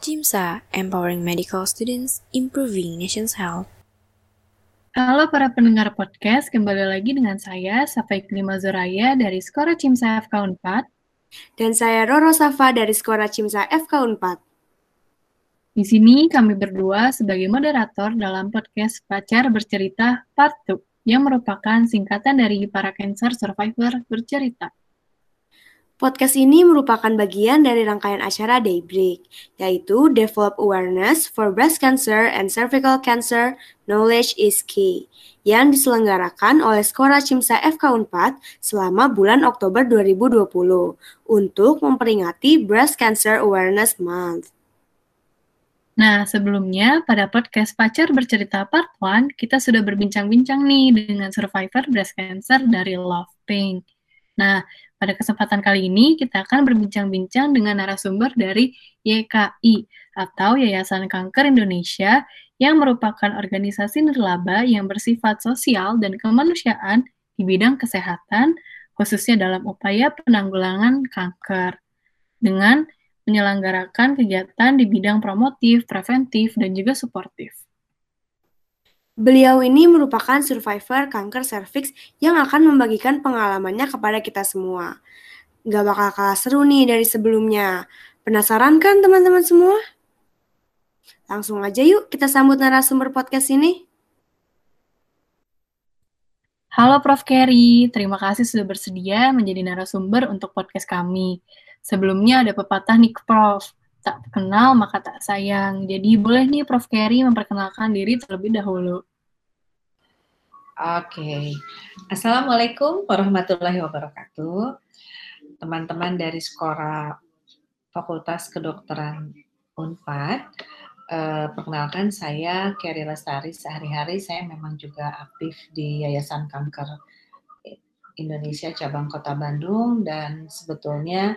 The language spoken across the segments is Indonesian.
JIMSA, Empowering Medical Students, Improving Nation's Health. Halo para pendengar podcast, kembali lagi dengan saya, Safai Klima Zoraya dari Skora CIMSA FK 4 Dan saya Roro Safa dari Skora CIMSA FK 4 Di sini kami berdua sebagai moderator dalam podcast Pacar Bercerita Part 2, yang merupakan singkatan dari para cancer survivor bercerita. Podcast ini merupakan bagian dari rangkaian acara Daybreak, yaitu Develop Awareness for Breast Cancer and Cervical Cancer, Knowledge is Key, yang diselenggarakan oleh Skora Cimsa FK 4 selama bulan Oktober 2020 untuk memperingati Breast Cancer Awareness Month. Nah, sebelumnya pada podcast Pacar Bercerita Part 1, kita sudah berbincang-bincang nih dengan survivor breast cancer dari Love Pain. Nah, pada kesempatan kali ini kita akan berbincang-bincang dengan narasumber dari YKI atau Yayasan Kanker Indonesia yang merupakan organisasi nirlaba yang bersifat sosial dan kemanusiaan di bidang kesehatan khususnya dalam upaya penanggulangan kanker dengan menyelenggarakan kegiatan di bidang promotif, preventif, dan juga suportif. Beliau ini merupakan survivor kanker serviks yang akan membagikan pengalamannya kepada kita semua. Gak bakal kalah seru nih dari sebelumnya. Penasaran kan teman-teman semua? Langsung aja yuk kita sambut narasumber podcast ini. Halo Prof. Kerry, terima kasih sudah bersedia menjadi narasumber untuk podcast kami. Sebelumnya ada pepatah nih Prof, tak kenal maka tak sayang. Jadi boleh nih Prof. Kerry memperkenalkan diri terlebih dahulu. Oke, Assalamualaikum warahmatullahi wabarakatuh. Teman-teman dari Skora Fakultas Kedokteran Unpad, eh, perkenalkan saya Kerry Lestari. Sehari-hari saya memang juga aktif di Yayasan Kanker Indonesia cabang Kota Bandung dan sebetulnya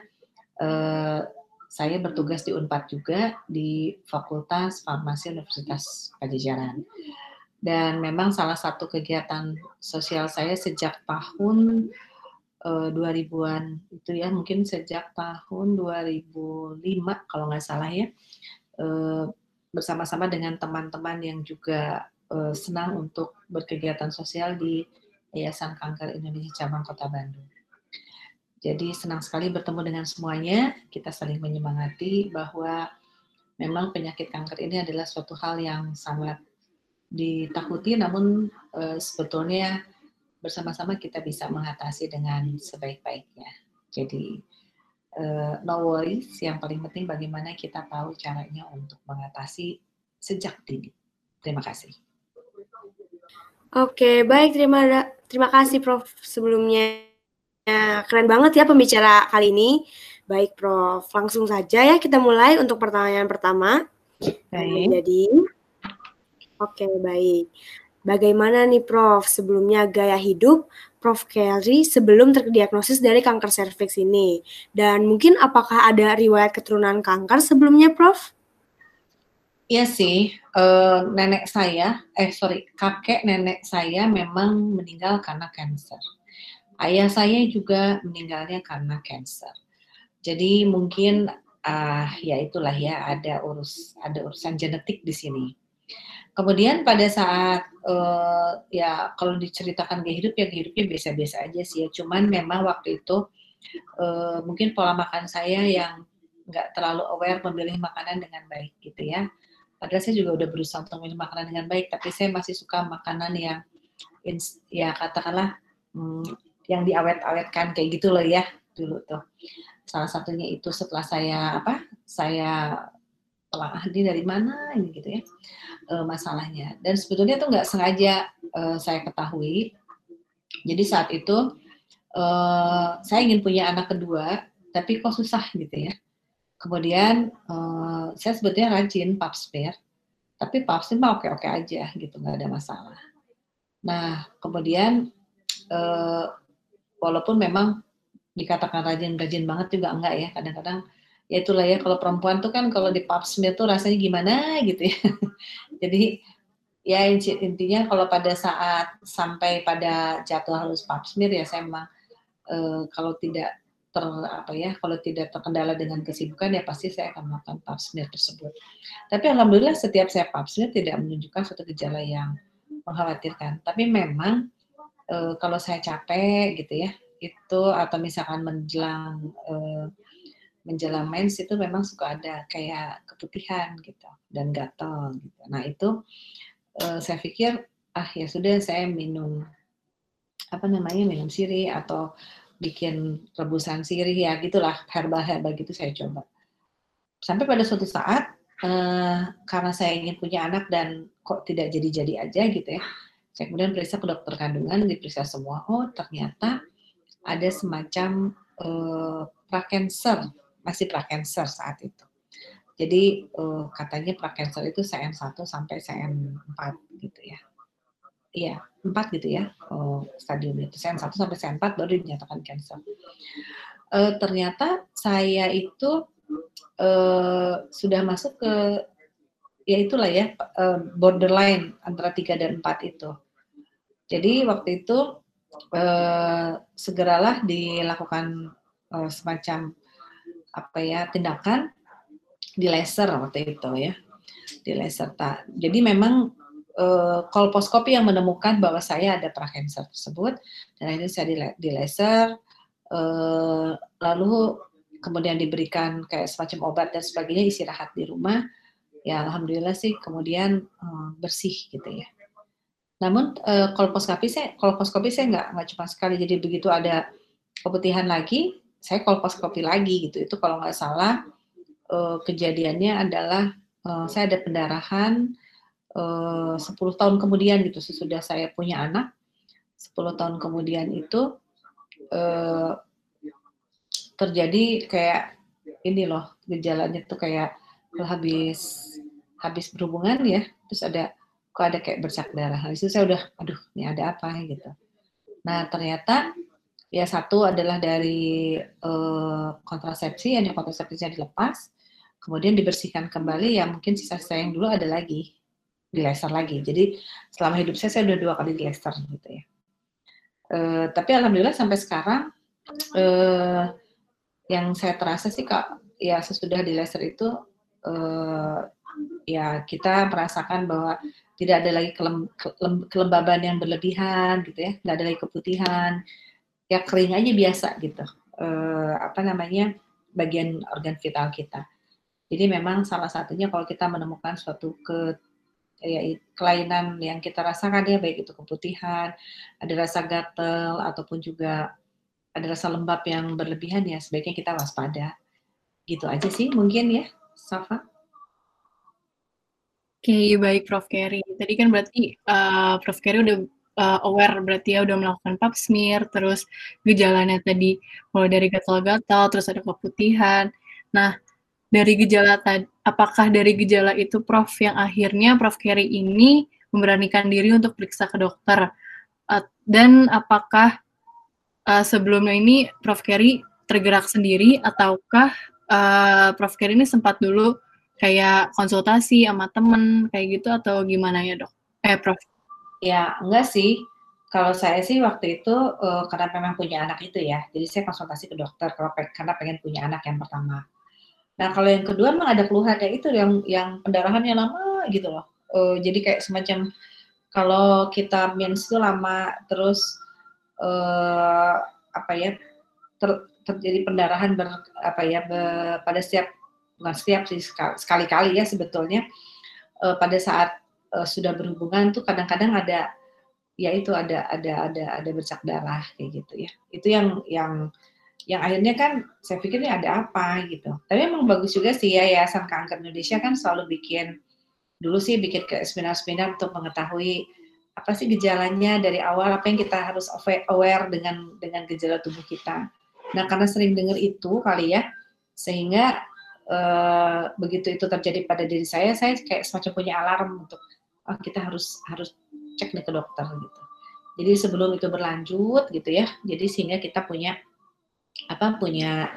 eh, saya bertugas di Unpad juga di Fakultas Farmasi Universitas Pajajaran dan memang salah satu kegiatan sosial saya sejak tahun uh, 2000-an itu ya mungkin sejak tahun 2005 kalau nggak salah ya uh, bersama-sama dengan teman-teman yang juga uh, senang untuk berkegiatan sosial di Yayasan Kanker Indonesia Cabang Kota Bandung. Jadi senang sekali bertemu dengan semuanya, kita saling menyemangati bahwa memang penyakit kanker ini adalah suatu hal yang sangat ditakuti namun uh, sebetulnya bersama-sama kita bisa mengatasi dengan sebaik-baiknya. Jadi uh, no worries, yang paling penting bagaimana kita tahu caranya untuk mengatasi sejak dini. Terima kasih. Oke, baik terima terima kasih Prof sebelumnya. Ya, keren banget ya pembicara kali ini. Baik Prof, langsung saja ya kita mulai untuk pertanyaan pertama. Baik. Jadi Oke, baik. Bagaimana nih Prof, sebelumnya gaya hidup Prof Kelly sebelum terdiagnosis dari kanker serviks ini? Dan mungkin apakah ada riwayat keturunan kanker sebelumnya Prof? Iya sih, uh, nenek saya, eh sorry, kakek nenek saya memang meninggal karena kanker. Ayah saya juga meninggalnya karena kanker. Jadi mungkin uh, ya itulah ya ada urus ada urusan genetik di sini. Kemudian pada saat uh, ya kalau diceritakan gaya hidup ya gaya hidupnya biasa-biasa aja sih ya. Cuman memang waktu itu uh, mungkin pola makan saya yang nggak terlalu aware memilih makanan dengan baik gitu ya. Padahal saya juga udah berusaha untuk memilih makanan dengan baik, tapi saya masih suka makanan yang ya katakanlah hmm, yang diawet-awetkan kayak gitu loh ya dulu tuh. Salah satunya itu setelah saya apa? Saya telah ahli dari mana ini gitu ya uh, masalahnya. Dan sebetulnya itu nggak sengaja uh, saya ketahui. Jadi saat itu uh, saya ingin punya anak kedua, tapi kok susah gitu ya. Kemudian saya sebetulnya rajin pap smear, tapi pap smear mah oke-oke aja gitu, nggak ada masalah. Nah kemudian walaupun memang dikatakan rajin-rajin banget juga enggak ya, kadang-kadang ya itulah ya kalau perempuan tuh kan kalau di pap smear tuh rasanya gimana gitu ya. Jadi ya intinya kalau pada saat sampai pada jatuh halus pap smear ya saya memang e, kalau tidak ter apa ya kalau tidak terkendala dengan kesibukan ya pasti saya akan melakukan pap smear tersebut. Tapi alhamdulillah setiap saya pap smear tidak menunjukkan suatu gejala yang mengkhawatirkan. Tapi memang e, kalau saya capek gitu ya itu atau misalkan menjelang e, menjelang mens itu memang suka ada kayak keputihan gitu dan gatal gitu. Nah itu e, saya pikir ah ya sudah saya minum apa namanya minum sirih atau bikin rebusan sirih ya gitulah herbal-herbal gitu saya coba. Sampai pada suatu saat eh, karena saya ingin punya anak dan kok tidak jadi-jadi aja gitu ya. Saya kemudian periksa ke dokter kandungan, diperiksa semua. Oh ternyata ada semacam eh, prakancer, masih prakancer saat itu. Jadi eh, katanya prakancer itu CN1 sampai CN4 gitu ya iya empat gitu ya oh, stadium itu sen 1 sampai sen 4 baru dinyatakan cancer. Uh, ternyata saya itu uh, sudah masuk ke ya itulah ya uh, borderline antara 3 dan 4 itu. Jadi waktu itu uh, segeralah dilakukan uh, semacam apa ya tindakan di laser waktu itu ya. Di laser tak. Jadi memang uh, kolposkopi yang menemukan bahwa saya ada prakancer tersebut dan akhirnya saya di, di laser uh, lalu kemudian diberikan kayak semacam obat dan sebagainya istirahat di rumah. Ya alhamdulillah sih kemudian uh, bersih gitu ya. Namun kolposkopi saya kolposkopi saya nggak nggak cuma sekali. Jadi begitu ada keputihan lagi saya kolposkopi lagi gitu itu kalau nggak salah uh, kejadiannya adalah uh, saya ada pendarahan Eh, uh, 10 tahun kemudian gitu sesudah saya punya anak. 10 tahun kemudian itu uh, terjadi kayak ini loh gejalanya tuh kayak habis habis berhubungan ya terus ada kok ada kayak bercak darah. Nah, itu saya udah aduh ini ada apa gitu. Nah ternyata ya satu adalah dari uh, kontrasepsi yang kontrasepsinya dilepas kemudian dibersihkan kembali ya mungkin sisa saya yang dulu ada lagi di laser lagi. Jadi selama hidup saya saya udah dua kali di laser gitu ya. Uh, tapi alhamdulillah sampai sekarang uh, yang saya terasa sih kak ya sesudah di laser itu uh, ya kita merasakan bahwa tidak ada lagi kelem, kelem, kelembaban yang berlebihan gitu ya, nggak ada lagi keputihan, ya kering aja biasa gitu. Uh, apa namanya bagian organ vital kita. Jadi memang salah satunya kalau kita menemukan suatu ke ya kelainan yang kita rasakan ya baik itu keputihan, ada rasa gatel ataupun juga ada rasa lembab yang berlebihan ya sebaiknya kita waspada. Gitu aja sih mungkin ya, Safa. Oke, okay, baik Prof. Kerry. Tadi kan berarti uh, Prof. Kerry udah uh, aware berarti ya udah melakukan pap smear, terus gejalanya tadi mulai dari gatal-gatal, terus ada keputihan. Nah, dari gejala tadi, apakah dari gejala itu Prof yang akhirnya Prof Kerry ini memberanikan diri untuk periksa ke dokter? Uh, dan apakah uh, sebelumnya ini Prof Kerry tergerak sendiri ataukah uh, Prof Kerry ini sempat dulu kayak konsultasi sama temen kayak gitu atau gimana ya dok? Eh Prof? Ya enggak sih. Kalau saya sih waktu itu uh, karena memang punya anak itu ya, jadi saya konsultasi ke dokter kalau karena pengen punya anak yang pertama. Nah kalau yang kedua memang ada keluhan kayak itu yang yang pendarahannya lama gitu loh. Uh, jadi kayak semacam kalau kita mens itu lama terus uh, apa ya ter, terjadi pendarahan ber, apa ya ber, pada setiap bukan setiap sih sekali-kali ya sebetulnya pada saat uh, sudah berhubungan tuh kadang-kadang ada ya itu ada ada ada ada bercak darah kayak gitu ya. Itu yang yang yang akhirnya kan saya pikir ini ada apa gitu. Tapi emang bagus juga sih ya Yayasan Kanker Indonesia kan selalu bikin dulu sih bikin ke seminar-seminar untuk mengetahui apa sih gejalanya dari awal apa yang kita harus aware dengan dengan gejala tubuh kita. Nah karena sering dengar itu kali ya sehingga uh, begitu itu terjadi pada diri saya saya kayak semacam punya alarm untuk oh, kita harus harus cek nih ke dokter gitu. Jadi sebelum itu berlanjut gitu ya. Jadi sehingga kita punya apa punya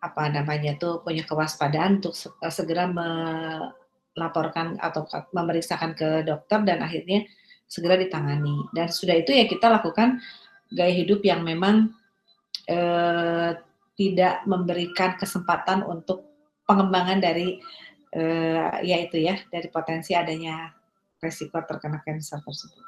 apa namanya tuh punya kewaspadaan untuk eh, segera melaporkan atau memeriksakan ke dokter dan akhirnya segera ditangani dan sudah itu ya kita lakukan gaya hidup yang memang eh, tidak memberikan kesempatan untuk pengembangan dari uh, ya itu ya dari potensi adanya resiko terkena kanker tersebut.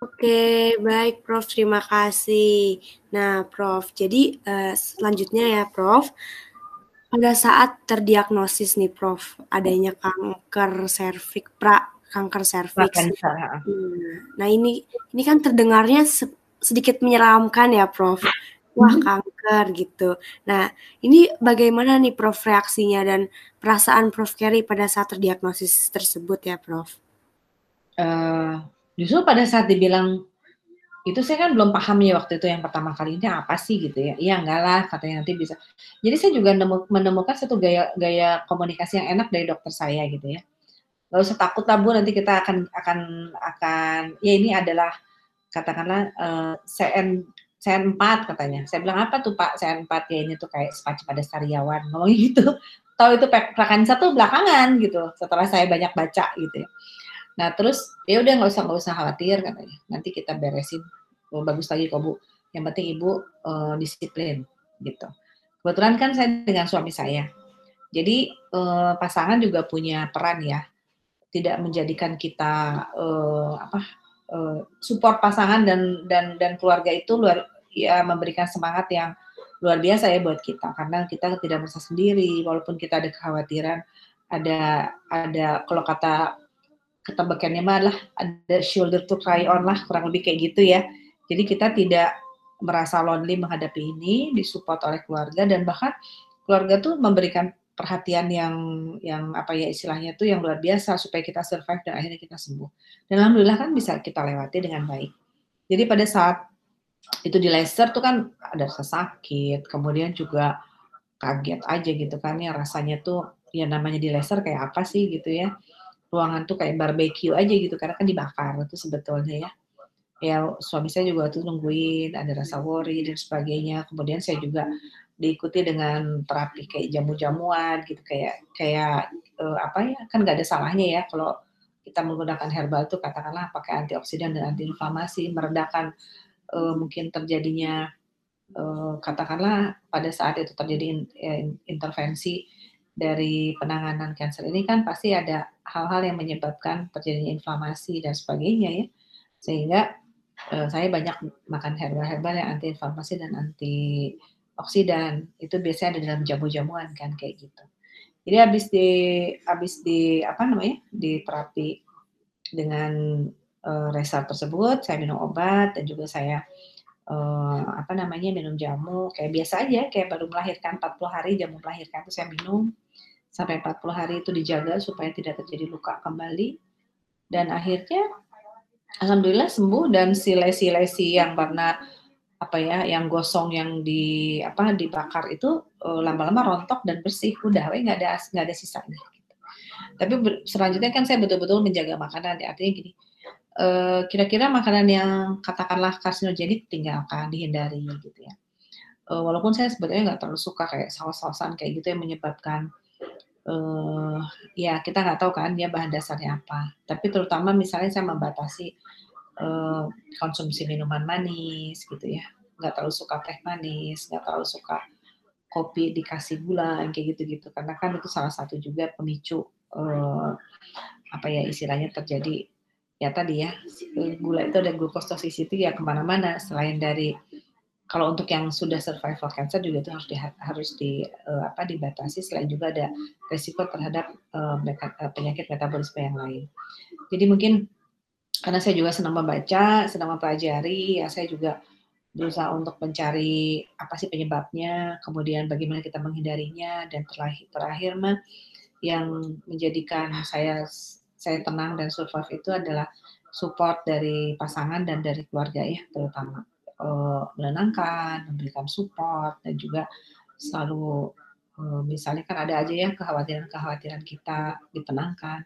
Oke, baik Prof. Terima kasih. Nah, Prof. Jadi uh, selanjutnya ya, Prof. Pada saat terdiagnosis nih, Prof, adanya kanker serviks pra kanker serviks. Nah, ini ini kan terdengarnya sedikit menyeramkan ya, Prof. Wah, hmm. kanker gitu. Nah, ini bagaimana nih Prof reaksinya dan perasaan Prof Kerry pada saat terdiagnosis tersebut ya, Prof? Uh, justru pada saat dibilang itu saya kan belum paham ya waktu itu yang pertama kali ini apa sih gitu ya. Iya enggak lah katanya nanti bisa. Jadi saya juga menemukan satu gaya gaya komunikasi yang enak dari dokter saya gitu ya. Gak usah takut lah Bu nanti kita akan akan akan ya ini adalah katakanlah uh, CN CN 4 katanya. Saya bilang apa tuh Pak CN 4 ya ini tuh kayak semacam pada sariawan ngomong gitu. Tahu itu prakansa tuh belakangan gitu setelah saya banyak baca gitu ya. Nah terus ya udah nggak usah nggak usah khawatir katanya. Nanti kita beresin. Oh, bagus lagi kok Bu. Yang penting Ibu uh, disiplin gitu. Kebetulan kan saya dengan suami saya. Jadi uh, pasangan juga punya peran ya. Tidak menjadikan kita uh, apa uh, support pasangan dan dan dan keluarga itu luar ya memberikan semangat yang luar biasa ya buat kita karena kita tidak merasa sendiri walaupun kita ada kekhawatiran ada ada kalau kata ketembakannya mah adalah ada shoulder to cry on lah kurang lebih kayak gitu ya jadi kita tidak merasa lonely menghadapi ini disupport oleh keluarga dan bahkan keluarga tuh memberikan perhatian yang yang apa ya istilahnya tuh yang luar biasa supaya kita survive dan akhirnya kita sembuh. Dan alhamdulillah kan bisa kita lewati dengan baik. Jadi pada saat itu di laser tuh kan ada rasa sakit, kemudian juga kaget aja gitu kan ya rasanya tuh ya namanya di laser kayak apa sih gitu ya. Ruangan tuh kayak barbecue aja gitu karena kan dibakar itu sebetulnya ya. Ya suami saya juga tuh nungguin ada rasa worry dan sebagainya. Kemudian saya juga diikuti dengan terapi kayak jamu-jamuan gitu kayak kayak uh, apa ya kan nggak ada salahnya ya kalau kita menggunakan herbal itu katakanlah pakai antioksidan dan antiinflamasi meredakan uh, mungkin terjadinya uh, katakanlah pada saat itu terjadi in, in, intervensi dari penanganan kanker ini kan pasti ada hal-hal yang menyebabkan terjadinya inflamasi dan sebagainya ya sehingga uh, saya banyak makan herbal-herbal yang antiinflamasi dan anti oksidan itu biasanya ada dalam jamu-jamuan kan kayak gitu. Jadi habis di habis di apa namanya di terapi dengan uh, resar tersebut saya minum obat dan juga saya uh, apa namanya minum jamu. Kayak biasa aja kayak baru melahirkan 40 hari jamu melahirkan itu saya minum. Sampai 40 hari itu dijaga supaya tidak terjadi luka kembali. Dan akhirnya alhamdulillah sembuh dan si lesi-lesi yang pernah apa ya yang gosong yang di apa dibakar itu uh, lama-lama rontok dan bersih. Udah nggak ada nggak ada sisanya gitu. tapi selanjutnya kan saya betul-betul menjaga makanan. Ya artinya gini kira kira-kira makanan yang katakanlah karsinogenik tinggalkan dihindari gitu ya. Uh, walaupun saya sebetulnya nggak terlalu suka kayak saus-sausan kayak gitu yang menyebabkan uh, ya kita nggak tahu kan dia bahan dasarnya apa. Tapi terutama misalnya saya membatasi uh, konsumsi minuman manis gitu ya. Nggak terlalu suka teh manis nggak terlalu suka kopi dikasih gula kayak gitu-gitu. Karena kan itu salah satu juga pemicu uh, apa ya istilahnya terjadi ya tadi ya gula itu ada glucose toxicity ya ke mana-mana selain dari kalau untuk yang sudah survival cancer juga itu harus di, harus di uh, apa dibatasi selain juga ada resiko terhadap uh, penyakit metabolisme yang lain. Jadi mungkin karena saya juga senang membaca, senang mempelajari, ya saya juga berusaha untuk mencari apa sih penyebabnya, kemudian bagaimana kita menghindarinya, dan terakhir, terakhir mah yang menjadikan saya saya tenang dan survive itu adalah support dari pasangan dan dari keluarga ya terutama uh, menenangkan, memberikan support dan juga selalu uh, misalnya kan ada aja ya kekhawatiran-kekhawatiran kita ditenangkan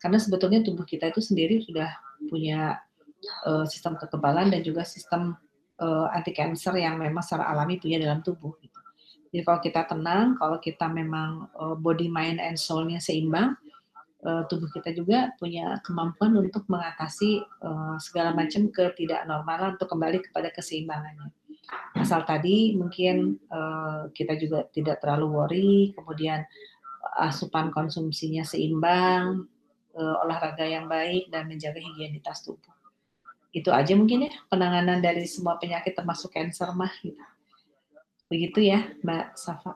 karena sebetulnya tubuh kita itu sendiri sudah punya uh, sistem kekebalan dan juga sistem uh, anti cancer yang memang secara alami punya dalam tubuh. Gitu. Jadi kalau kita tenang, kalau kita memang body, mind, and soul-nya seimbang, uh, tubuh kita juga punya kemampuan untuk mengatasi uh, segala macam ketidaknormalan untuk kembali kepada keseimbangannya. Asal tadi mungkin uh, kita juga tidak terlalu worry, kemudian asupan konsumsinya seimbang, uh, olahraga yang baik dan menjaga higienitas tubuh. Itu aja mungkin ya penanganan dari semua penyakit termasuk cancer mah gitu. Begitu ya, Mbak Safa.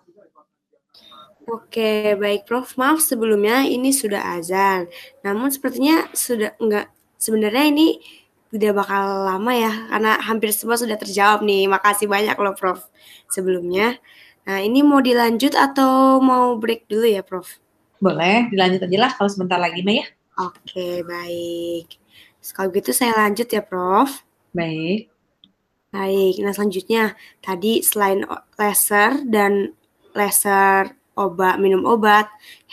Oke, baik Prof. Maaf sebelumnya ini sudah azan. Namun sepertinya sudah enggak sebenarnya ini tidak bakal lama ya karena hampir semua sudah terjawab nih. Makasih banyak loh Prof. Sebelumnya. Nah, ini mau dilanjut atau mau break dulu ya, Prof? Boleh, dilanjut aja lah kalau sebentar lagi, Mbak ya. Oke, baik. Kalau gitu saya lanjut ya, Prof. Baik. Baik, nah selanjutnya tadi selain laser dan laser obat, minum obat,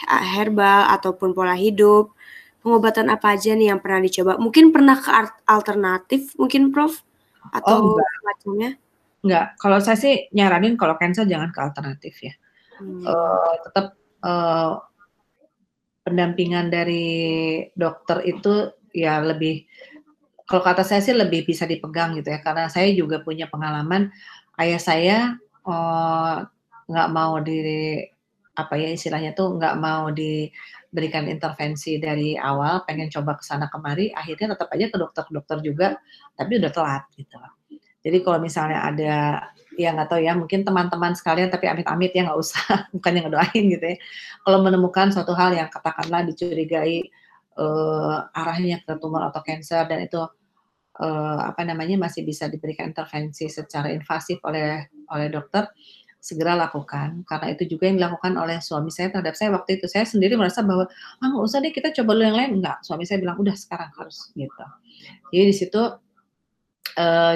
herbal ataupun pola hidup. Pengobatan apa aja nih yang pernah dicoba? Mungkin pernah ke alternatif mungkin Prof atau oh, macamnya? Enggak, kalau saya sih nyaranin kalau cancer jangan ke alternatif ya. Hmm. Uh, tetap uh, pendampingan dari dokter itu ya lebih kalau kata saya sih lebih bisa dipegang gitu ya karena saya juga punya pengalaman ayah saya uh, nggak mau di apa ya istilahnya tuh nggak mau diberikan intervensi dari awal, pengen coba ke sana kemari, akhirnya tetap aja ke dokter-dokter juga, tapi udah telat gitu. Jadi kalau misalnya ada ya nggak tahu ya mungkin teman-teman sekalian tapi amit-amit ya nggak usah bukan yang ngedoain gitu ya. Kalau menemukan suatu hal yang katakanlah dicurigai uh, arahnya ke tumor atau cancer dan itu uh, apa namanya masih bisa diberikan intervensi secara invasif oleh oleh dokter segera lakukan. Karena itu juga yang dilakukan oleh suami saya terhadap saya waktu itu. Saya sendiri merasa bahwa ah nggak usah deh kita coba dulu yang lain. Enggak suami saya bilang udah sekarang harus gitu. Jadi di situ uh,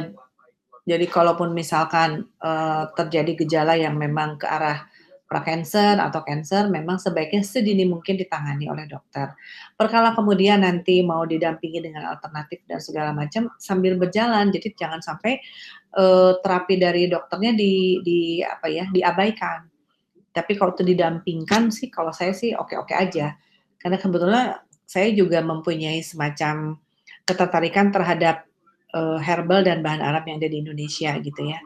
jadi kalaupun misalkan uh, terjadi gejala yang memang ke arah prakancer atau cancer memang sebaiknya sedini mungkin ditangani oleh dokter. Perkala kemudian nanti mau didampingi dengan alternatif dan segala macam sambil berjalan, jadi jangan sampai uh, terapi dari dokternya di, di apa ya diabaikan. Tapi kalau itu didampingkan sih, kalau saya sih oke-oke aja, karena kebetulan saya juga mempunyai semacam ketertarikan terhadap uh, herbal dan bahan Arab yang ada di Indonesia gitu ya.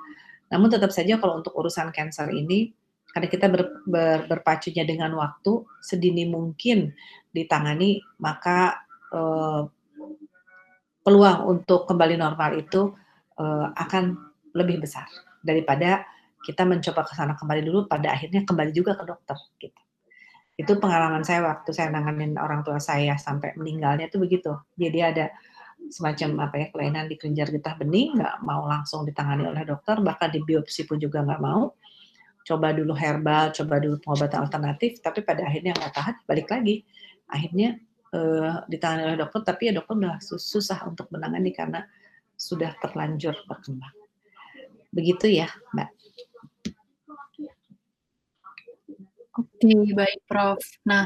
Namun tetap saja kalau untuk urusan cancer ini karena kita ber, ber, berpacunya dengan waktu sedini mungkin ditangani maka eh, peluang untuk kembali normal itu eh, akan lebih besar daripada kita mencoba ke sana kembali dulu pada akhirnya kembali juga ke dokter gitu. Itu pengalaman saya waktu saya nanganin orang tua saya sampai meninggalnya itu begitu. Jadi ada semacam apa ya kelainan di kelenjar getah bening nggak mau langsung ditangani oleh dokter bahkan di biopsi pun juga nggak mau coba dulu herbal, coba dulu pengobatan alternatif, tapi pada akhirnya nggak tahan, balik lagi. Akhirnya uh, ditangani oleh dokter, tapi ya dokter udah susah untuk menangani karena sudah terlanjur berkembang. Begitu ya, Mbak. Oke, baik Prof. Nah,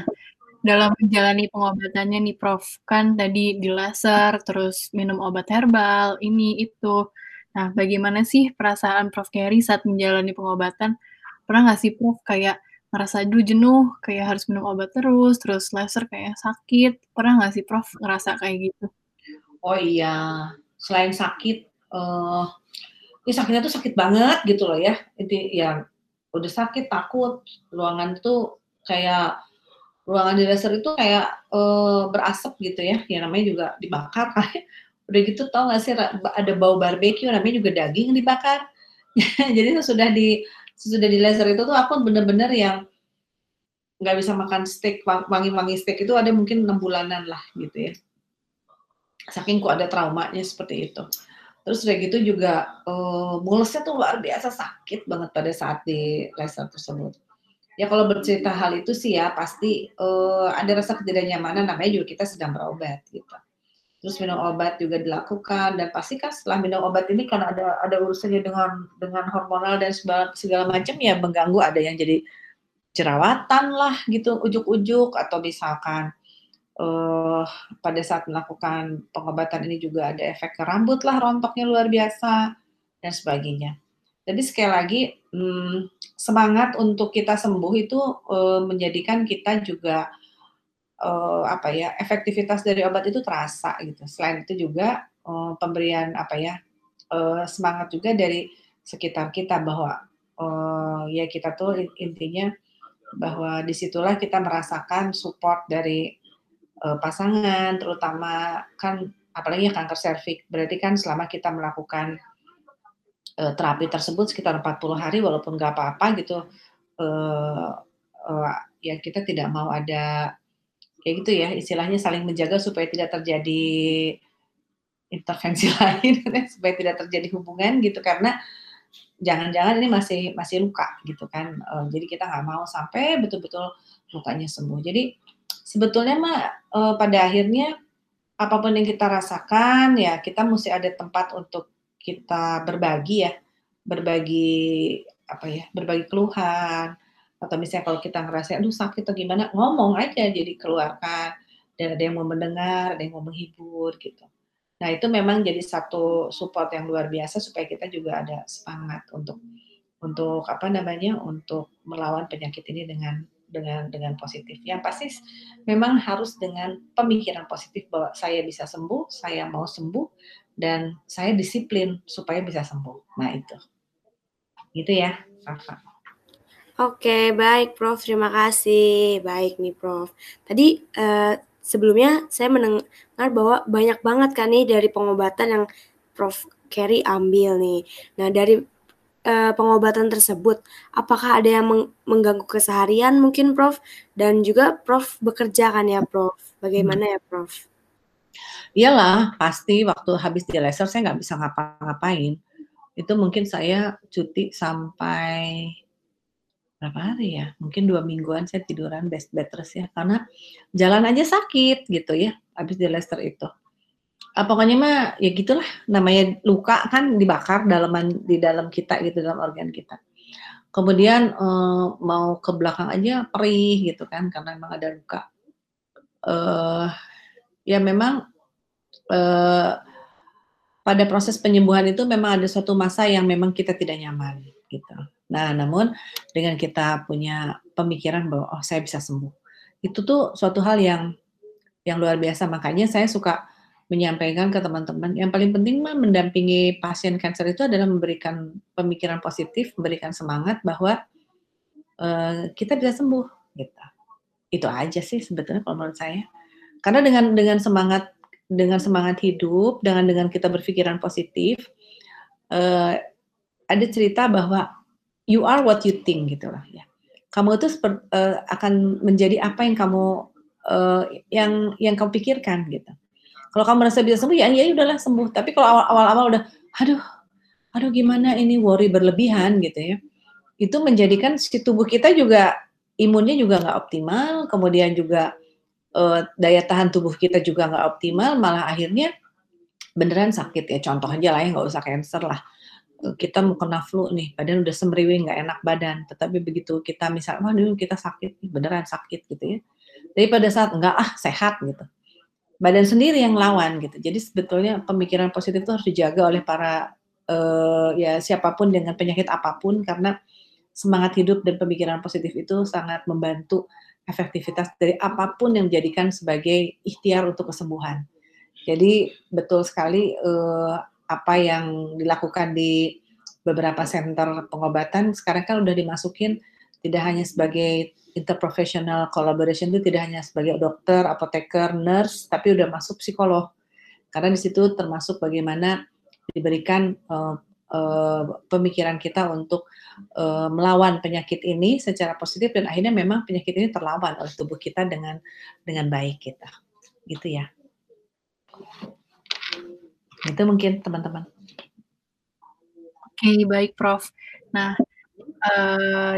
dalam menjalani pengobatannya nih Prof, kan tadi di laser, terus minum obat herbal, ini itu. Nah, bagaimana sih perasaan Prof Kerry saat menjalani pengobatan? Pernah nggak sih Prof kayak ngerasa dulu jenuh, kayak harus minum obat terus, terus laser kayak sakit, pernah nggak sih Prof ngerasa kayak gitu? Oh iya, selain sakit, uh, ini sakitnya tuh sakit banget gitu loh ya, itu ya udah sakit takut, ruangan itu kayak ruangan di laser itu kayak uh, berasap gitu ya, ya namanya juga dibakar kayak udah gitu tau gak sih ada bau barbeque namanya juga daging dibakar. Jadi sudah di sesudah di laser itu tuh aku bener-bener yang nggak bisa makan steak wangi-wangi steak itu ada mungkin enam bulanan lah gitu ya. Saking kok ada traumanya seperti itu. Terus udah gitu juga uh, mulusnya tuh luar biasa sakit banget pada saat di laser tersebut. Ya kalau bercerita hal itu sih ya pasti uh, ada rasa ketidaknyamanan namanya juga kita sedang berobat gitu terus minum obat juga dilakukan dan pasti kan setelah minum obat ini karena ada ada urusannya dengan dengan hormonal dan segala segala macam ya mengganggu ada yang jadi jerawatan lah gitu ujuk-ujuk atau misalkan uh, pada saat melakukan pengobatan ini juga ada efek ke rambut lah rontoknya luar biasa dan sebagainya. Jadi sekali lagi hmm, semangat untuk kita sembuh itu uh, menjadikan kita juga uh, apa ya efektivitas dari obat itu terasa gitu. Selain itu juga uh, pemberian apa ya uh, semangat juga dari sekitar kita bahwa uh, ya kita tuh intinya bahwa di situlah kita merasakan support dari uh, pasangan, terutama kan apalagi kanker serviks. Berarti kan selama kita melakukan uh, terapi tersebut sekitar 40 hari, walaupun nggak apa-apa gitu, uh, uh, ya kita tidak mau ada kayak gitu ya istilahnya saling menjaga supaya tidak terjadi intervensi lain supaya tidak terjadi hubungan gitu. Karena jangan-jangan ini masih masih luka gitu kan. Uh, jadi kita nggak mau sampai betul-betul lukanya sembuh. Jadi sebetulnya mah uh, pada akhirnya apa pun yang kita rasakan ya kita mesti ada tempat untuk kita berbagi ya. Berbagi apa ya berbagi keluhan atau misalnya kalau kita ngerasa aduh sakit atau gimana ngomong aja jadi keluarkan dan ada yang mau mendengar ada yang mau menghibur gitu nah itu memang jadi satu support yang luar biasa supaya kita juga ada semangat untuk untuk apa namanya untuk melawan penyakit ini dengan dengan dengan positif. Yang pasti memang harus dengan pemikiran positif bahwa saya bisa sembuh, saya mau sembuh dan saya disiplin supaya bisa sembuh. Nah, itu. Gitu ya, Rafa. Oke, baik Prof. Terima kasih. Baik nih Prof. Tadi uh, sebelumnya saya mendengar bahwa banyak banget kan nih dari pengobatan yang Prof. Kerry ambil nih. Nah, dari uh, pengobatan tersebut, apakah ada yang meng mengganggu keseharian mungkin Prof? Dan juga Prof bekerja kan ya Prof? Bagaimana ya Prof? Iyalah, pasti waktu habis di laser saya nggak bisa ngapa-ngapain. Itu mungkin saya cuti sampai berapa hari ya? Mungkin dua mingguan saya tiduran best bed terus ya, karena jalan aja sakit gitu ya, habis di Leicester itu. Ah, pokoknya mah ya gitulah, namanya luka kan dibakar dalaman di dalam kita gitu, dalam organ kita. Kemudian eh, mau ke belakang aja perih gitu kan, karena memang ada luka. Eh, ya memang eh, pada proses penyembuhan itu memang ada suatu masa yang memang kita tidak nyaman gitu. Nah, namun dengan kita punya pemikiran bahwa oh saya bisa sembuh, itu tuh suatu hal yang yang luar biasa. Makanya saya suka menyampaikan ke teman-teman yang paling penting mah mendampingi pasien kanker itu adalah memberikan pemikiran positif, memberikan semangat bahwa uh, kita bisa sembuh gitu. Itu aja sih sebetulnya kalau menurut saya. Karena dengan dengan semangat dengan semangat hidup, dengan dengan kita berpikiran positif, uh, ada cerita bahwa you are what you think gitu lah ya. Kamu itu uh, akan menjadi apa yang kamu uh, yang yang kamu pikirkan gitu. Kalau kamu merasa bisa sembuh ya ya udahlah sembuh. Tapi kalau awal-awal udah aduh aduh gimana ini worry berlebihan gitu ya. Itu menjadikan si tubuh kita juga imunnya juga nggak optimal, kemudian juga uh, daya tahan tubuh kita juga nggak optimal, malah akhirnya beneran sakit ya. Contoh aja lah ya nggak usah cancer lah kita mau kena flu nih, badan udah semriwing, nggak enak badan. Tetapi begitu kita misalnya, waduh kita sakit, beneran sakit gitu ya. Tapi pada saat enggak ah sehat gitu, badan sendiri yang lawan gitu. Jadi sebetulnya pemikiran positif itu harus dijaga oleh para uh, ya siapa pun dengan penyakit apa pun karena semangat hidup dan pemikiran positif itu sangat membantu efektivitas dari apa pun yang dijadikan sebagai ikhtiar untuk kesembuhan. Jadi betul sekali uh, apa yang dilakukan di beberapa center pengobatan sekarang kan udah dimasukin tidak hanya sebagai interprofessional collaboration itu tidak hanya sebagai dokter, apoteker, nurse, tapi udah masuk psikolog. Karena di situ termasuk bagaimana diberikan uh, uh, pemikiran kita untuk uh, melawan penyakit ini secara positif dan akhirnya memang penyakit ini terlawan oleh tubuh kita dengan dengan baik kita. Gitu ya. Itu mungkin teman-teman. Oke, okay, baik Prof. Nah, uh,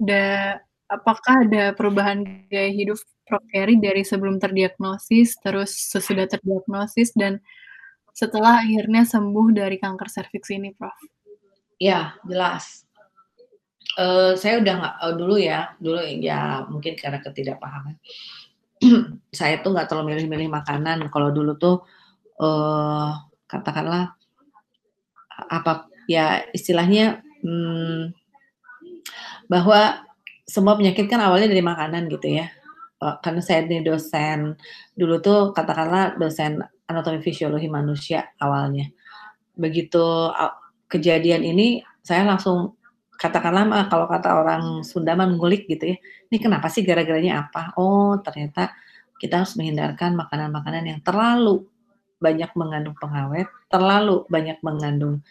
da, apakah ada perubahan gaya hidup Prof. Kerry dari sebelum terdiagnosis, terus sesudah terdiagnosis, dan setelah akhirnya sembuh dari kanker serviks ini, Prof? Ya, jelas. Uh, saya udah nggak uh, dulu ya, dulu ya mungkin karena ketidakpahaman. saya tuh nggak terlalu milih-milih makanan. Kalau dulu tuh uh, katakanlah apa ya istilahnya hmm, bahwa semua penyakit kan awalnya dari makanan gitu ya. uh, karena saya ini dosen dulu tuh katakanlah dosen anatomi fisiologi manusia awalnya. Begitu kejadian ini saya langsung katakanlah kalau kata orang Sunda mengulik gitu ya. Ini kenapa sih gara-garanya apa? Oh, ternyata kita harus menghindarkan makanan-makanan yang terlalu banyak mengandung pengawet, terlalu banyak mengandung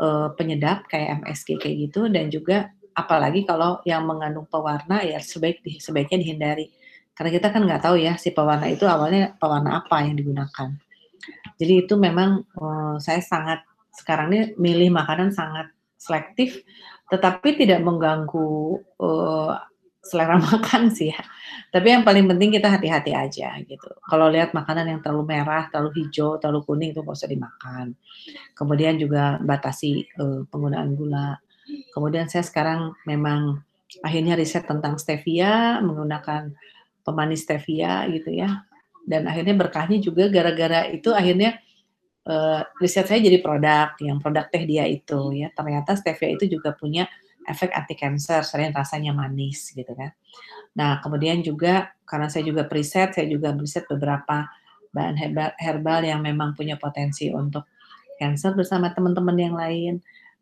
uh, penyedap kayak MSG kayak gitu dan juga apalagi kalau yang mengandung pewarna ya sebaik sebaiknya dihindari karena kita kan nggak tahu ya si pewarna itu awalnya pewarna apa yang digunakan. Jadi itu memang uh, saya sangat sekarang ini milih makanan sangat selektif, tetapi tidak mengganggu uh, selera makan sih ya. Tapi yang paling penting kita hati-hati aja gitu. Kalau lihat makanan yang terlalu merah, terlalu hijau, terlalu kuning itu nggak usah dimakan. Kemudian juga batasi uh, penggunaan gula. Kemudian saya sekarang memang akhirnya riset tentang stevia menggunakan pemanis stevia gitu ya. Dan akhirnya berkahnya juga gara-gara itu akhirnya uh, riset saya jadi produk yang produk teh dia itu ya. Ternyata stevia itu juga punya efek anti cancer selain rasanya manis gitu kan. Nah, kemudian juga karena saya juga preset, saya juga preset beberapa bahan herbal, herbal yang memang punya potensi untuk cancer bersama teman-teman yang lain.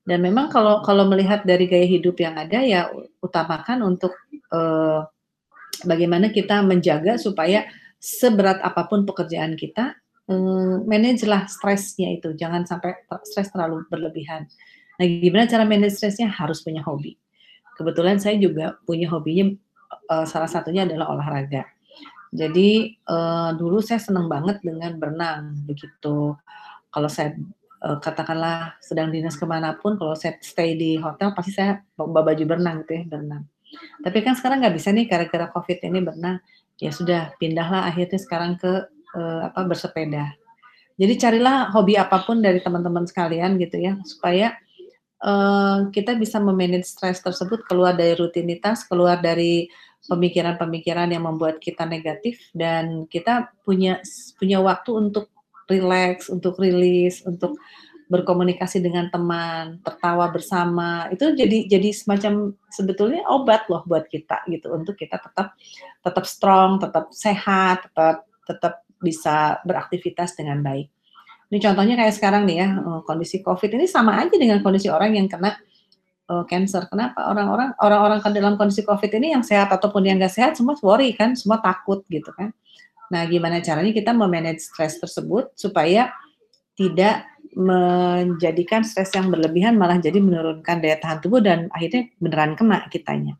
Dan memang kalau kalau melihat dari gaya hidup yang ada ya utamakan untuk uh, bagaimana kita menjaga supaya seberat apa pun pekerjaan kita, um, manajelah stresnya itu, jangan sampai stres terlalu berlebihan. Nah, gimana cara manage stresnya? Harus punya hobi. Kebetulan saya juga punya hobinya, uh, salah satunya adalah olahraga. Jadi uh, dulu saya senang banget dengan berenang, begitu. Kalau saya uh, katakanlah sedang dinas ke mana pun, kalau saya stay di hotel pasti saya bawa baju berenang gitu ya, berenang. Tapi kan sekarang nggak bisa nih gara-gara COVID ini berenang. Ya sudah, pindahlah akhirnya sekarang ke uh, apa bersepeda. Jadi carilah hobi apa pun dari teman-teman sekalian gitu ya, supaya uh, kita bisa memanage stres tersebut keluar dari rutinitas, keluar dari pemikiran-pemikiran yang membuat kita negatif dan kita punya punya waktu untuk relax, untuk rilis, untuk berkomunikasi dengan teman, tertawa bersama, itu jadi jadi semacam sebetulnya obat loh buat kita gitu untuk kita tetap tetap strong, tetap sehat, tetap tetap bisa beraktivitas dengan baik. Ini contohnya kayak sekarang nih ya eh, kondisi COVID ini sama aja dengan kondisi orang yang kena uh, cancer. Kenapa orang-orang orang-orang dalam kondisi COVID ini yang sehat ataupun yang nggak sehat semua worry kan, semua takut gitu kan. Nah, gimana caranya kita memanage stres tersebut supaya tidak menjadikan stres yang berlebihan malah jadi menurunkan daya tahan tubuh dan akhirnya beneran kena kitanya.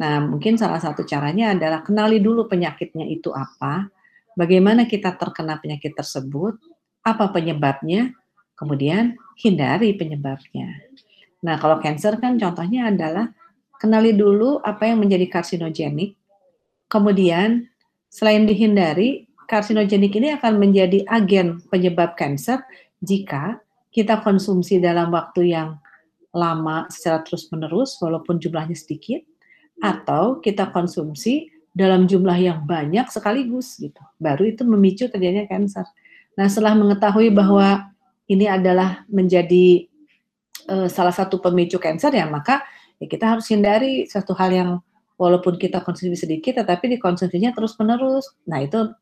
Nah, mungkin salah satu caranya adalah kenali dulu penyakitnya itu apa, bagaimana kita terkena penyakit tersebut, apa penyebabnya, kemudian hindari penyebabnya. Nah, kalau cancer kan contohnya adalah kenali dulu apa yang menjadi karsinogenik, kemudian selain dihindari, karsinogenik ini akan menjadi agen penyebab kanker jika kita konsumsi dalam waktu yang lama secara terus-menerus walaupun jumlahnya sedikit atau kita konsumsi dalam jumlah yang banyak sekaligus gitu. Baru itu memicu terjadinya kanker. Nah, setelah mengetahui bahwa ini adalah menjadi uh, salah satu pemicu kanker ya, maka ya kita harus hindari satu hal yang walaupun kita konsumsi sedikit tetapi dikonsumsinya terus-menerus. Nah, itu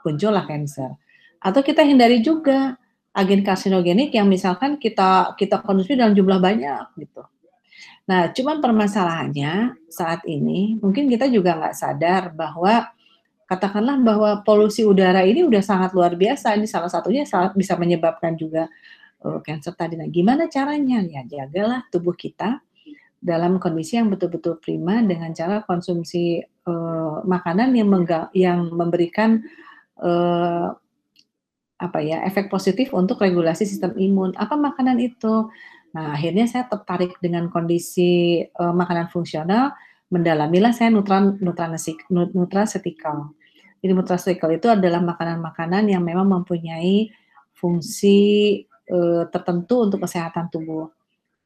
muncullah kanker. Atau kita hindari juga agen karsinogenik yang misalkan kita kita konsumsi dalam jumlah banyak gitu. Nah, cuman permasalahannya saat ini mungkin kita juga nggak sadar bahwa katakanlah bahwa polusi udara ini udah sangat luar biasa. Ini salah satunya bisa menyebabkan juga uh, cancer tadi. Nah, gimana caranya? Ya, jagalah tubuh kita dalam kondisi yang betul-betul prima dengan cara konsumsi uh, makanan yang yang memberikan uh, apa ya efek positif untuk regulasi sistem imun. Apa makanan itu? Nah, akhirnya saya tertarik dengan kondisi uh, makanan fungsional, mendalamilah saya nutran nutraceutical. Jadi nutraceutical itu adalah makanan-makanan yang memang mempunyai fungsi uh, tertentu untuk kesehatan tubuh.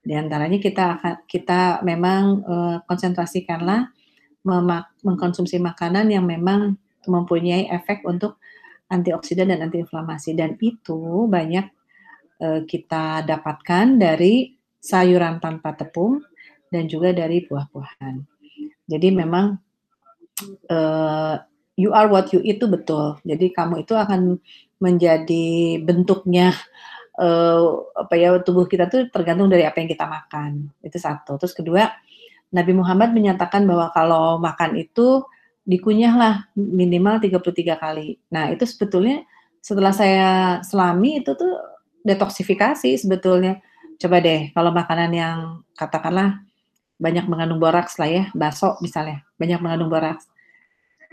Di antaranya kita akan kita memang uh, konsentrasikanlah mengkonsumsi makanan yang memang mempunyai efek untuk antioksidan dan antiinflamasi dan itu banyak uh, kita dapatkan dari sayuran tanpa tepung dan juga dari buah-buahan. Jadi memang uh, you are what you eat itu betul. Jadi kamu itu akan menjadi bentuknya uh, apa ya tubuh kita tuh tergantung dari apa yang kita makan. Itu satu. Terus kedua, Nabi Muhammad menyatakan bahwa kalau makan itu dikunyahlah minimal 33 kali. Nah, itu sebetulnya setelah saya selami itu tuh detoksifikasi sebetulnya. Coba deh kalau makanan yang katakanlah banyak mengandung boraks lah ya, bakso misalnya, banyak mengandung boraks.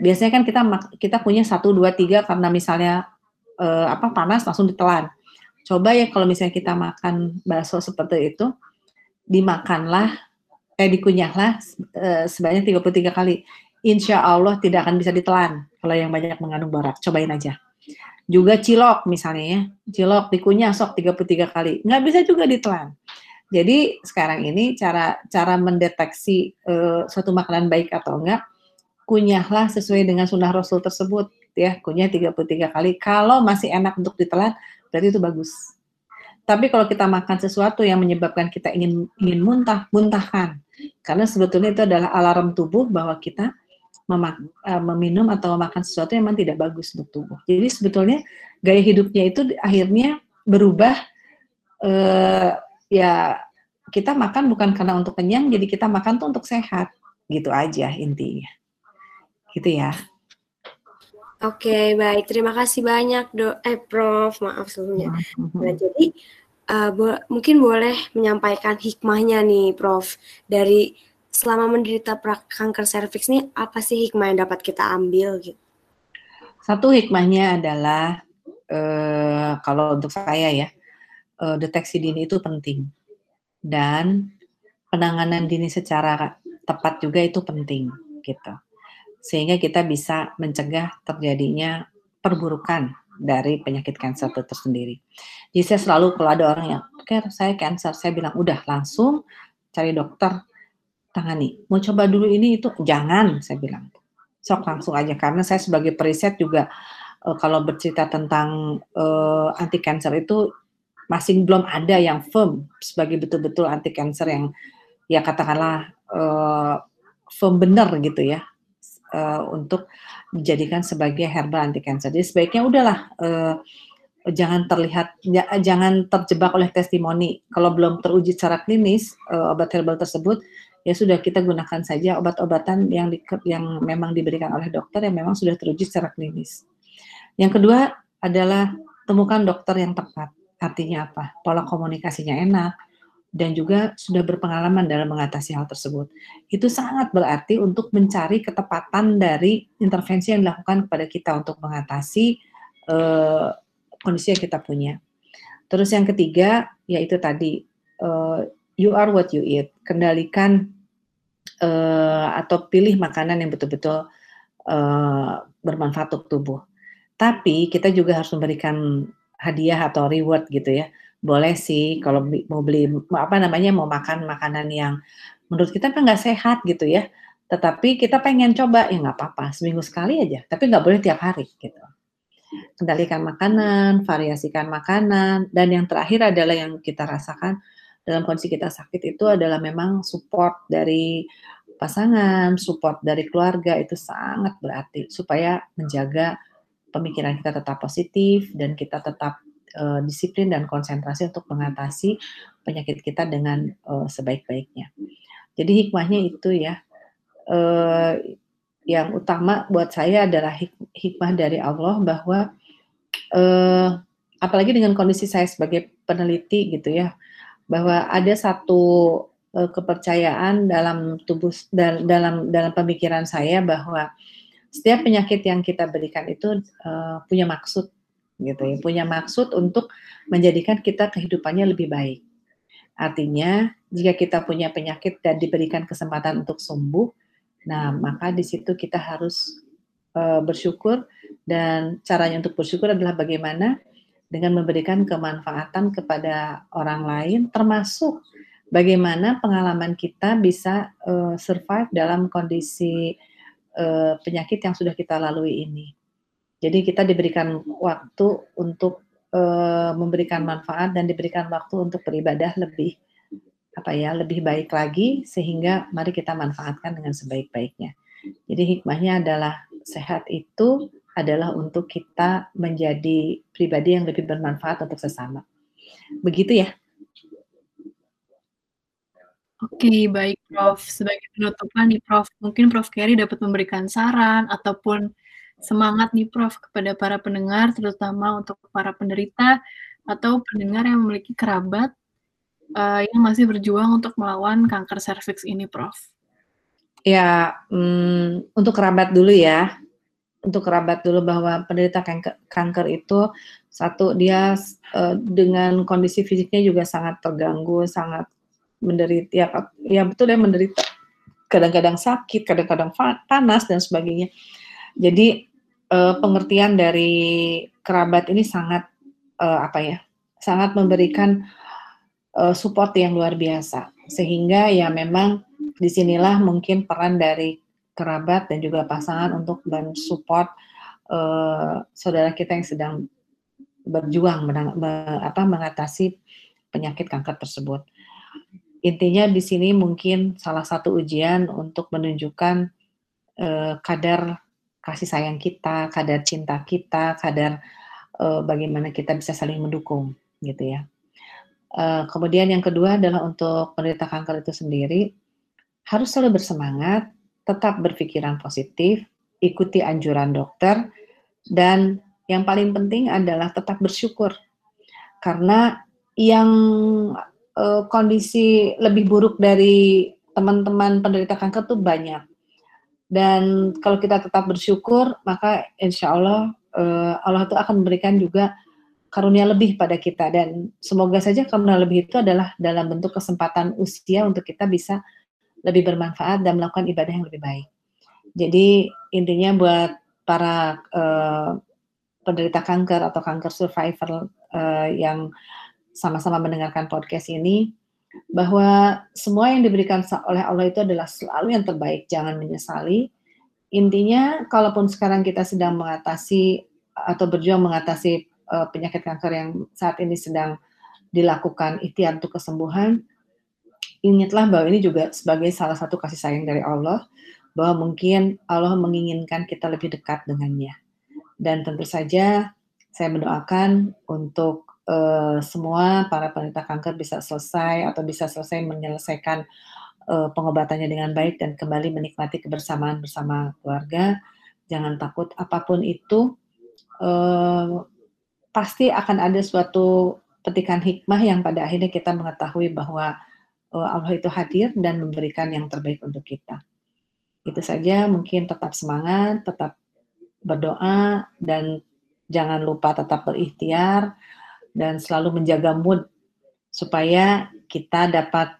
Biasanya kan kita kita punya satu dua tiga karena misalnya eh, apa panas langsung ditelan. Coba ya kalau misalnya kita makan bakso seperti itu, dimakanlah, eh dikunyahlah eh, sebanyak 33 kali. Insya Allah tidak akan bisa ditelan kalau yang banyak mengandung boraks. Cobain aja. Juga cilok misalnya ya, cilok dikunyah sok 33 kali, nggak bisa juga ditelan. Jadi sekarang ini cara cara mendeteksi uh, suatu makanan baik atau enggak, kunyahlah sesuai dengan sunnah Rasul tersebut ya, kunyah 33 kali. Kalau masih enak untuk ditelan, berarti itu bagus. Tapi kalau kita makan sesuatu yang menyebabkan kita ingin ingin muntah, muntahkan. Karena sebetulnya itu adalah alarm tubuh bahwa kita uh, meminum atau makan sesuatu yang memang tidak bagus untuk tubuh. Jadi sebetulnya gaya hidupnya itu akhirnya berubah uh, ya kita makan bukan karena untuk kenyang, jadi kita makan tuh untuk sehat. Gitu aja intinya. Gitu ya. Oke, baik. Terima kasih banyak, Do eh Prof. Maaf sebelumnya. Nah, jadi uh, bo mungkin boleh menyampaikan hikmahnya nih, Prof. Dari selama menderita kanker serviks ini apa sih hikmah yang dapat kita ambil gitu? Satu hikmahnya adalah uh, kalau untuk saya ya uh, deteksi dini itu penting dan penanganan dini secara tepat juga itu penting gitu sehingga kita bisa mencegah terjadinya perburukan dari penyakit kanker itu tersendiri. Jadi saya selalu kalau ada orang yang, oke saya kanker, saya bilang udah langsung cari dokter tangani. Mau coba dulu ini itu jangan saya bilang. Sok langsung aja karena saya sebagai periset juga uh, kalau bercerita tentang uh, anti cancer itu masih belum ada yang firm sebagai betul-betul anti cancer yang ya katakanlah uh, firm benar gitu ya uh, untuk dijadikan sebagai herbal anti cancer. Jadi sebaiknya udahlah uh, jangan terlihat jangan terjebak oleh testimoni. Kalau belum teruji secara klinis uh, obat herbal tersebut ya sudah kita gunakan saja obat-obatan yang di, yang memang diberikan oleh dokter yang memang sudah teruji secara klinis. Yang kedua adalah temukan dokter yang tepat. Artinya apa? Pola komunikasinya enak dan juga sudah berpengalaman dalam mengatasi hal tersebut. Itu sangat berarti untuk mencari ketepatan dari intervensi yang dilakukan kepada kita untuk mengatasi uh, kondisi yang kita punya. Terus yang ketiga yaitu tadi uh, you are what you eat. Kendalikan uh, atau pilih makanan yang betul-betul bermanfaat untuk tubuh. Tapi kita juga harus memberikan hadiah atau reward gitu ya. Boleh sih kalau mau beli apa namanya mau makan makanan yang menurut kita kan nggak sehat gitu ya. Tetapi kita pengen coba ya nggak apa-apa seminggu sekali aja. Tapi nggak boleh tiap hari gitu. Kendalikan makanan, variasikan makanan, dan yang terakhir adalah yang kita rasakan dalam kondisi kita sakit itu adalah memang support dari pasangan, support dari keluarga itu sangat berarti supaya menjaga pemikiran kita tetap positif dan kita tetap uh, disiplin dan konsentrasi untuk mengatasi penyakit kita dengan uh, sebaik-baiknya. Jadi hikmahnya itu ya. Uh, yang utama buat saya adalah hik hikmah dari Allah bahwa uh, apalagi dengan kondisi saya sebagai peneliti gitu ya bahwa ada satu uh, kepercayaan dalam tubuh dalam dalam dalam pemikiran saya bahwa setiap penyakit yang kita berikan itu uh, punya maksud gitu ya, punya maksud untuk menjadikan kita kehidupannya lebih baik. Artinya, jika kita punya penyakit dan diberikan kesempatan untuk sembuh, nah maka di situ kita harus uh, bersyukur dan caranya untuk bersyukur adalah bagaimana dengan memberikan kemanfaatan kepada orang lain, termasuk bagaimana pengalaman kita bisa uh, survive dalam kondisi uh, penyakit yang sudah kita lalui ini. Jadi kita diberikan waktu untuk uh, memberikan manfaat dan diberikan waktu untuk beribadah lebih apa ya lebih baik lagi sehingga mari kita manfaatkan dengan sebaik-baiknya. Jadi hikmahnya adalah sehat itu adalah untuk kita menjadi pribadi yang lebih bermanfaat untuk sesama. Begitu ya. Oke, baik Prof. Sebagai penutupan nih Prof, mungkin Prof Kerry dapat memberikan saran ataupun semangat nih Prof kepada para pendengar, terutama untuk para penderita atau pendengar yang memiliki kerabat uh, yang masih berjuang untuk melawan kanker serviks ini, Prof. Ya, um, untuk kerabat dulu ya. Untuk kerabat dulu bahwa penderita kanker, kanker itu satu dia uh, dengan kondisi fisiknya juga sangat terganggu, sangat menderita ya, ya betul ya menderita kadang-kadang sakit, kadang-kadang panas dan sebagainya. Jadi uh, pengertian dari kerabat ini sangat uh, apa ya? sangat memberikan uh, support yang luar biasa. Sehingga ya memang di sinilah mungkin peran dari kerabat dan juga pasangan untuk mensupport uh, saudara kita yang sedang berjuang menang, apa, mengatasi penyakit kanker tersebut intinya di sini mungkin salah satu ujian untuk menunjukkan uh, kadar kasih sayang kita, kadar cinta kita, kadar uh, bagaimana kita bisa saling mendukung, gitu ya. Uh, kemudian yang kedua adalah untuk penderita kanker itu sendiri harus selalu bersemangat, tetap berpikiran positif, ikuti anjuran dokter, dan yang paling penting adalah tetap bersyukur karena yang uh, kondisi lebih buruk dari teman-teman penderita kanker tuh banyak. Dan kalau kita tetap bersyukur, maka insya Allah uh, Allah itu akan memberikan juga karunia lebih pada kita. Dan semoga saja karunia lebih itu adalah dalam bentuk kesempatan usia untuk kita bisa lebih bermanfaat dan melakukan ibadah yang lebih baik. Jadi intinya buat para uh, penderita kanker atau kanker survivor uh, yang sama-sama mendengarkan podcast ini bahwa semua yang diberikan oleh Allah itu adalah selalu yang terbaik, jangan menyesali. Intinya, kalaupun sekarang kita sedang mengatasi atau berjuang mengatasi uh, penyakit kanker yang saat ini sedang dilakukan ikhtiar untuk kesembuhan, ingatlah bahwa ini juga sebagai salah satu kasih sayang dari Allah, bahwa mungkin Allah menginginkan kita lebih dekat dengannya. Dan tentu saja saya mendoakan untuk uh, semua para penderita kanker bisa selesai atau bisa selesai menyelesaikan uh, pengobatannya dengan baik dan kembali menikmati kebersamaan bersama keluarga. Jangan takut apa pun itu uh, pasti akan ada suatu petikan hikmah yang pada akhirnya kita mengetahui bahwa uh, Allah itu hadir dan memberikan yang terbaik untuk kita. Itu saja, mungkin tetap semangat, tetap berdoa dan jangan lupa tetap berikhtiar dan selalu menjaga mood supaya kita dapat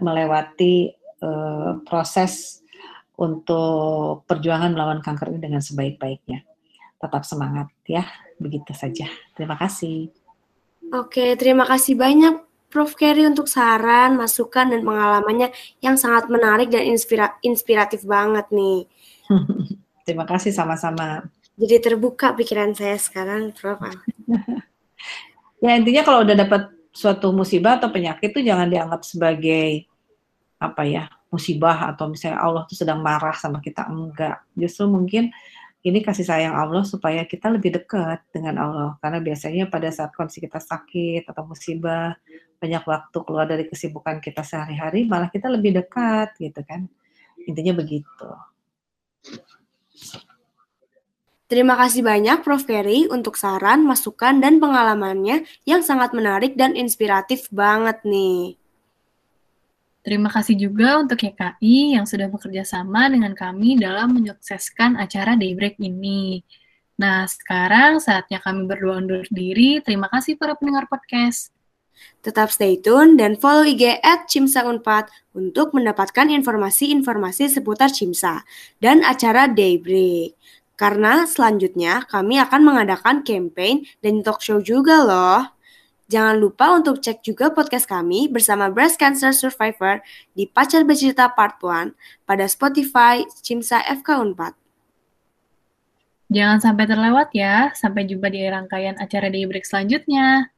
melewati uh, proses untuk perjuangan melawan kanker ini dengan sebaik-baiknya. Tetap semangat ya, begitu saja. Terima kasih. Oke, terima kasih banyak Prof. Kerry untuk saran, masukan, dan pengalamannya yang sangat menarik dan inspira inspiratif banget nih. terima kasih sama-sama. Jadi terbuka pikiran saya sekarang, Prof. Ya intinya kalau udah dapat suatu musibah atau penyakit itu jangan dianggap sebagai apa ya musibah atau misalnya Allah tuh sedang marah sama kita enggak. Justru mungkin ini kasih sayang Allah supaya kita lebih dekat dengan Allah karena biasanya pada saat kondisi kita sakit atau musibah banyak waktu keluar dari kesibukan kita sehari-hari malah kita lebih dekat gitu kan intinya begitu. Terima kasih banyak Prof. Ferry untuk saran, masukan, dan pengalamannya yang sangat menarik dan inspiratif banget nih. Terima kasih juga untuk YKI yang sudah bekerja sama dengan kami dalam menyukseskan acara Daybreak ini. Nah, sekarang saatnya kami berdua undur diri. Terima kasih para pendengar podcast. Tetap stay tune dan follow IG at Cimsa Unpad untuk mendapatkan informasi-informasi seputar Cimsa dan acara Daybreak. Karena selanjutnya kami akan mengadakan campaign dan talk show juga loh. Jangan lupa untuk cek juga podcast kami bersama Breast Cancer Survivor di Pacar Bercerita Part 1 pada Spotify Cimsa FK Unpad. Jangan sampai terlewat ya. Sampai jumpa di rangkaian acara Daybreak selanjutnya.